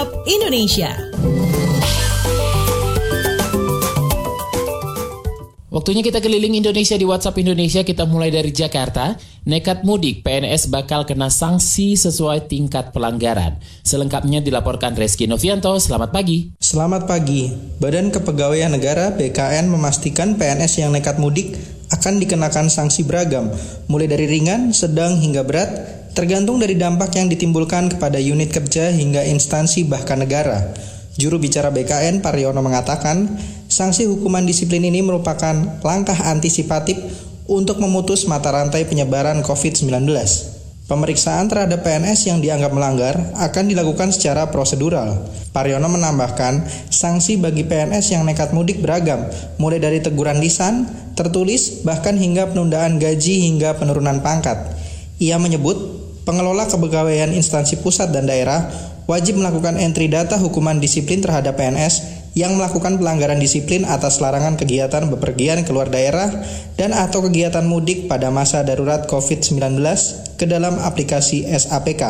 WhatsApp Indonesia. Waktunya kita keliling Indonesia di WhatsApp Indonesia. Kita mulai dari Jakarta. Nekat mudik, PNS bakal kena sanksi sesuai tingkat pelanggaran. Selengkapnya dilaporkan Reski Novianto. Selamat pagi. Selamat pagi. Badan Kepegawaian Negara BKN memastikan PNS yang nekat mudik akan dikenakan sanksi beragam, mulai dari ringan, sedang, hingga berat, tergantung dari dampak yang ditimbulkan kepada unit kerja hingga instansi bahkan negara. Juru bicara BKN Pariono mengatakan, sanksi hukuman disiplin ini merupakan langkah antisipatif untuk memutus mata rantai penyebaran COVID-19. Pemeriksaan terhadap PNS yang dianggap melanggar akan dilakukan secara prosedural. Pariono menambahkan, sanksi bagi PNS yang nekat mudik beragam, mulai dari teguran lisan, tertulis, bahkan hingga penundaan gaji hingga penurunan pangkat. Ia menyebut, pengelola kepegawaian instansi pusat dan daerah wajib melakukan entry data hukuman disiplin terhadap PNS yang melakukan pelanggaran disiplin atas larangan kegiatan bepergian keluar daerah dan atau kegiatan mudik pada masa darurat COVID-19 ke dalam aplikasi SAPK.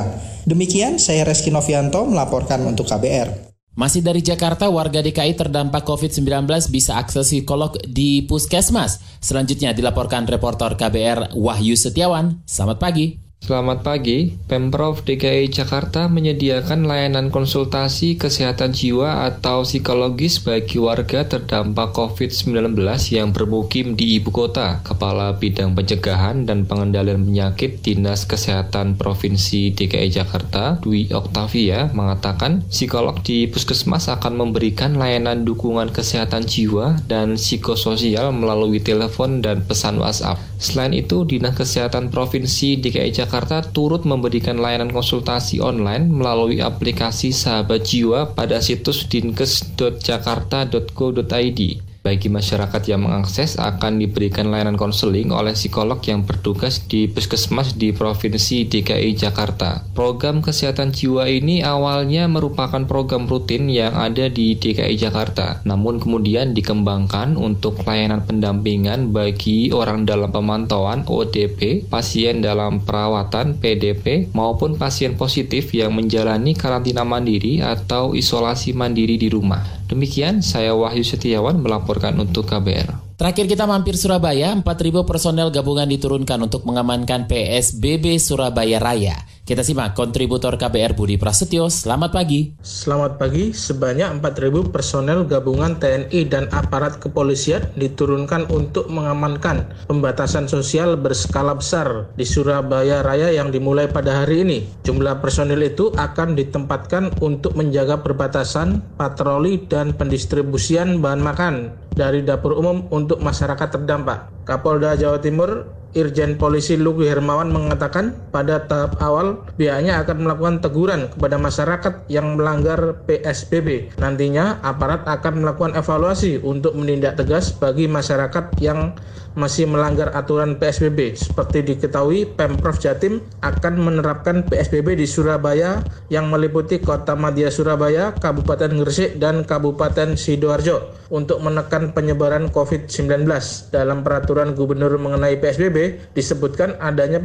Demikian saya Reski Novianto melaporkan untuk KBR. Masih dari Jakarta, warga DKI terdampak COVID-19 bisa akses psikolog di puskesmas. Selanjutnya dilaporkan reporter KBR Wahyu Setiawan. Selamat pagi. Selamat pagi, Pemprov DKI Jakarta menyediakan layanan konsultasi kesehatan jiwa atau psikologis bagi warga terdampak COVID-19 yang bermukim di ibu kota. Kepala Bidang Pencegahan dan Pengendalian Penyakit Dinas Kesehatan Provinsi DKI Jakarta, Dwi Oktavia, mengatakan psikolog di puskesmas akan memberikan layanan dukungan kesehatan jiwa dan psikososial melalui telepon dan pesan WhatsApp. Selain itu, Dinas Kesehatan Provinsi DKI Jakarta turut memberikan layanan konsultasi online melalui aplikasi Sahabat Jiwa pada situs dinkes.jakarta.go.id. Bagi masyarakat yang mengakses akan diberikan layanan konseling oleh psikolog yang bertugas di puskesmas di Provinsi DKI Jakarta. Program kesehatan jiwa ini awalnya merupakan program rutin yang ada di DKI Jakarta, namun kemudian dikembangkan untuk layanan pendampingan bagi orang dalam pemantauan ODP, pasien dalam perawatan PDP, maupun pasien positif yang menjalani karantina mandiri atau isolasi mandiri di rumah. Demikian saya Wahyu Setiawan melaporkan untuk KBR. Terakhir kita mampir Surabaya, 4.000 personel gabungan diturunkan untuk mengamankan PSBB Surabaya Raya. Kita simak kontributor KBR Budi Prasetyo. Selamat pagi. Selamat pagi. Sebanyak 4.000 personel gabungan TNI dan aparat kepolisian diturunkan untuk mengamankan pembatasan sosial berskala besar di Surabaya Raya yang dimulai pada hari ini. Jumlah personel itu akan ditempatkan untuk menjaga perbatasan, patroli, dan pendistribusian bahan makan dari dapur umum untuk masyarakat terdampak. Kapolda Jawa Timur Irjen Polisi Lugi Hermawan mengatakan pada tahap awal pihaknya akan melakukan teguran kepada masyarakat yang melanggar PSBB. Nantinya aparat akan melakukan evaluasi untuk menindak tegas bagi masyarakat yang masih melanggar aturan PSBB. Seperti diketahui, Pemprov Jatim akan menerapkan PSBB di Surabaya yang meliputi Kota Madya Surabaya, Kabupaten Gresik, dan Kabupaten Sidoarjo untuk menekan penyebaran COVID-19. Dalam peraturan gubernur mengenai PSBB disebutkan adanya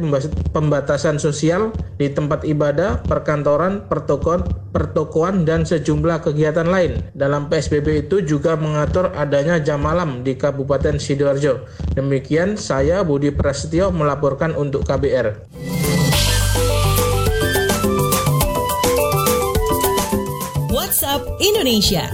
pembatasan sosial di tempat ibadah, perkantoran, pertokoan, pertokoan dan sejumlah kegiatan lain. Dalam PSBB itu juga mengatur adanya jam malam di Kabupaten Sidoarjo. Demikian saya Budi Prasetyo melaporkan untuk KBR. WhatsApp Indonesia.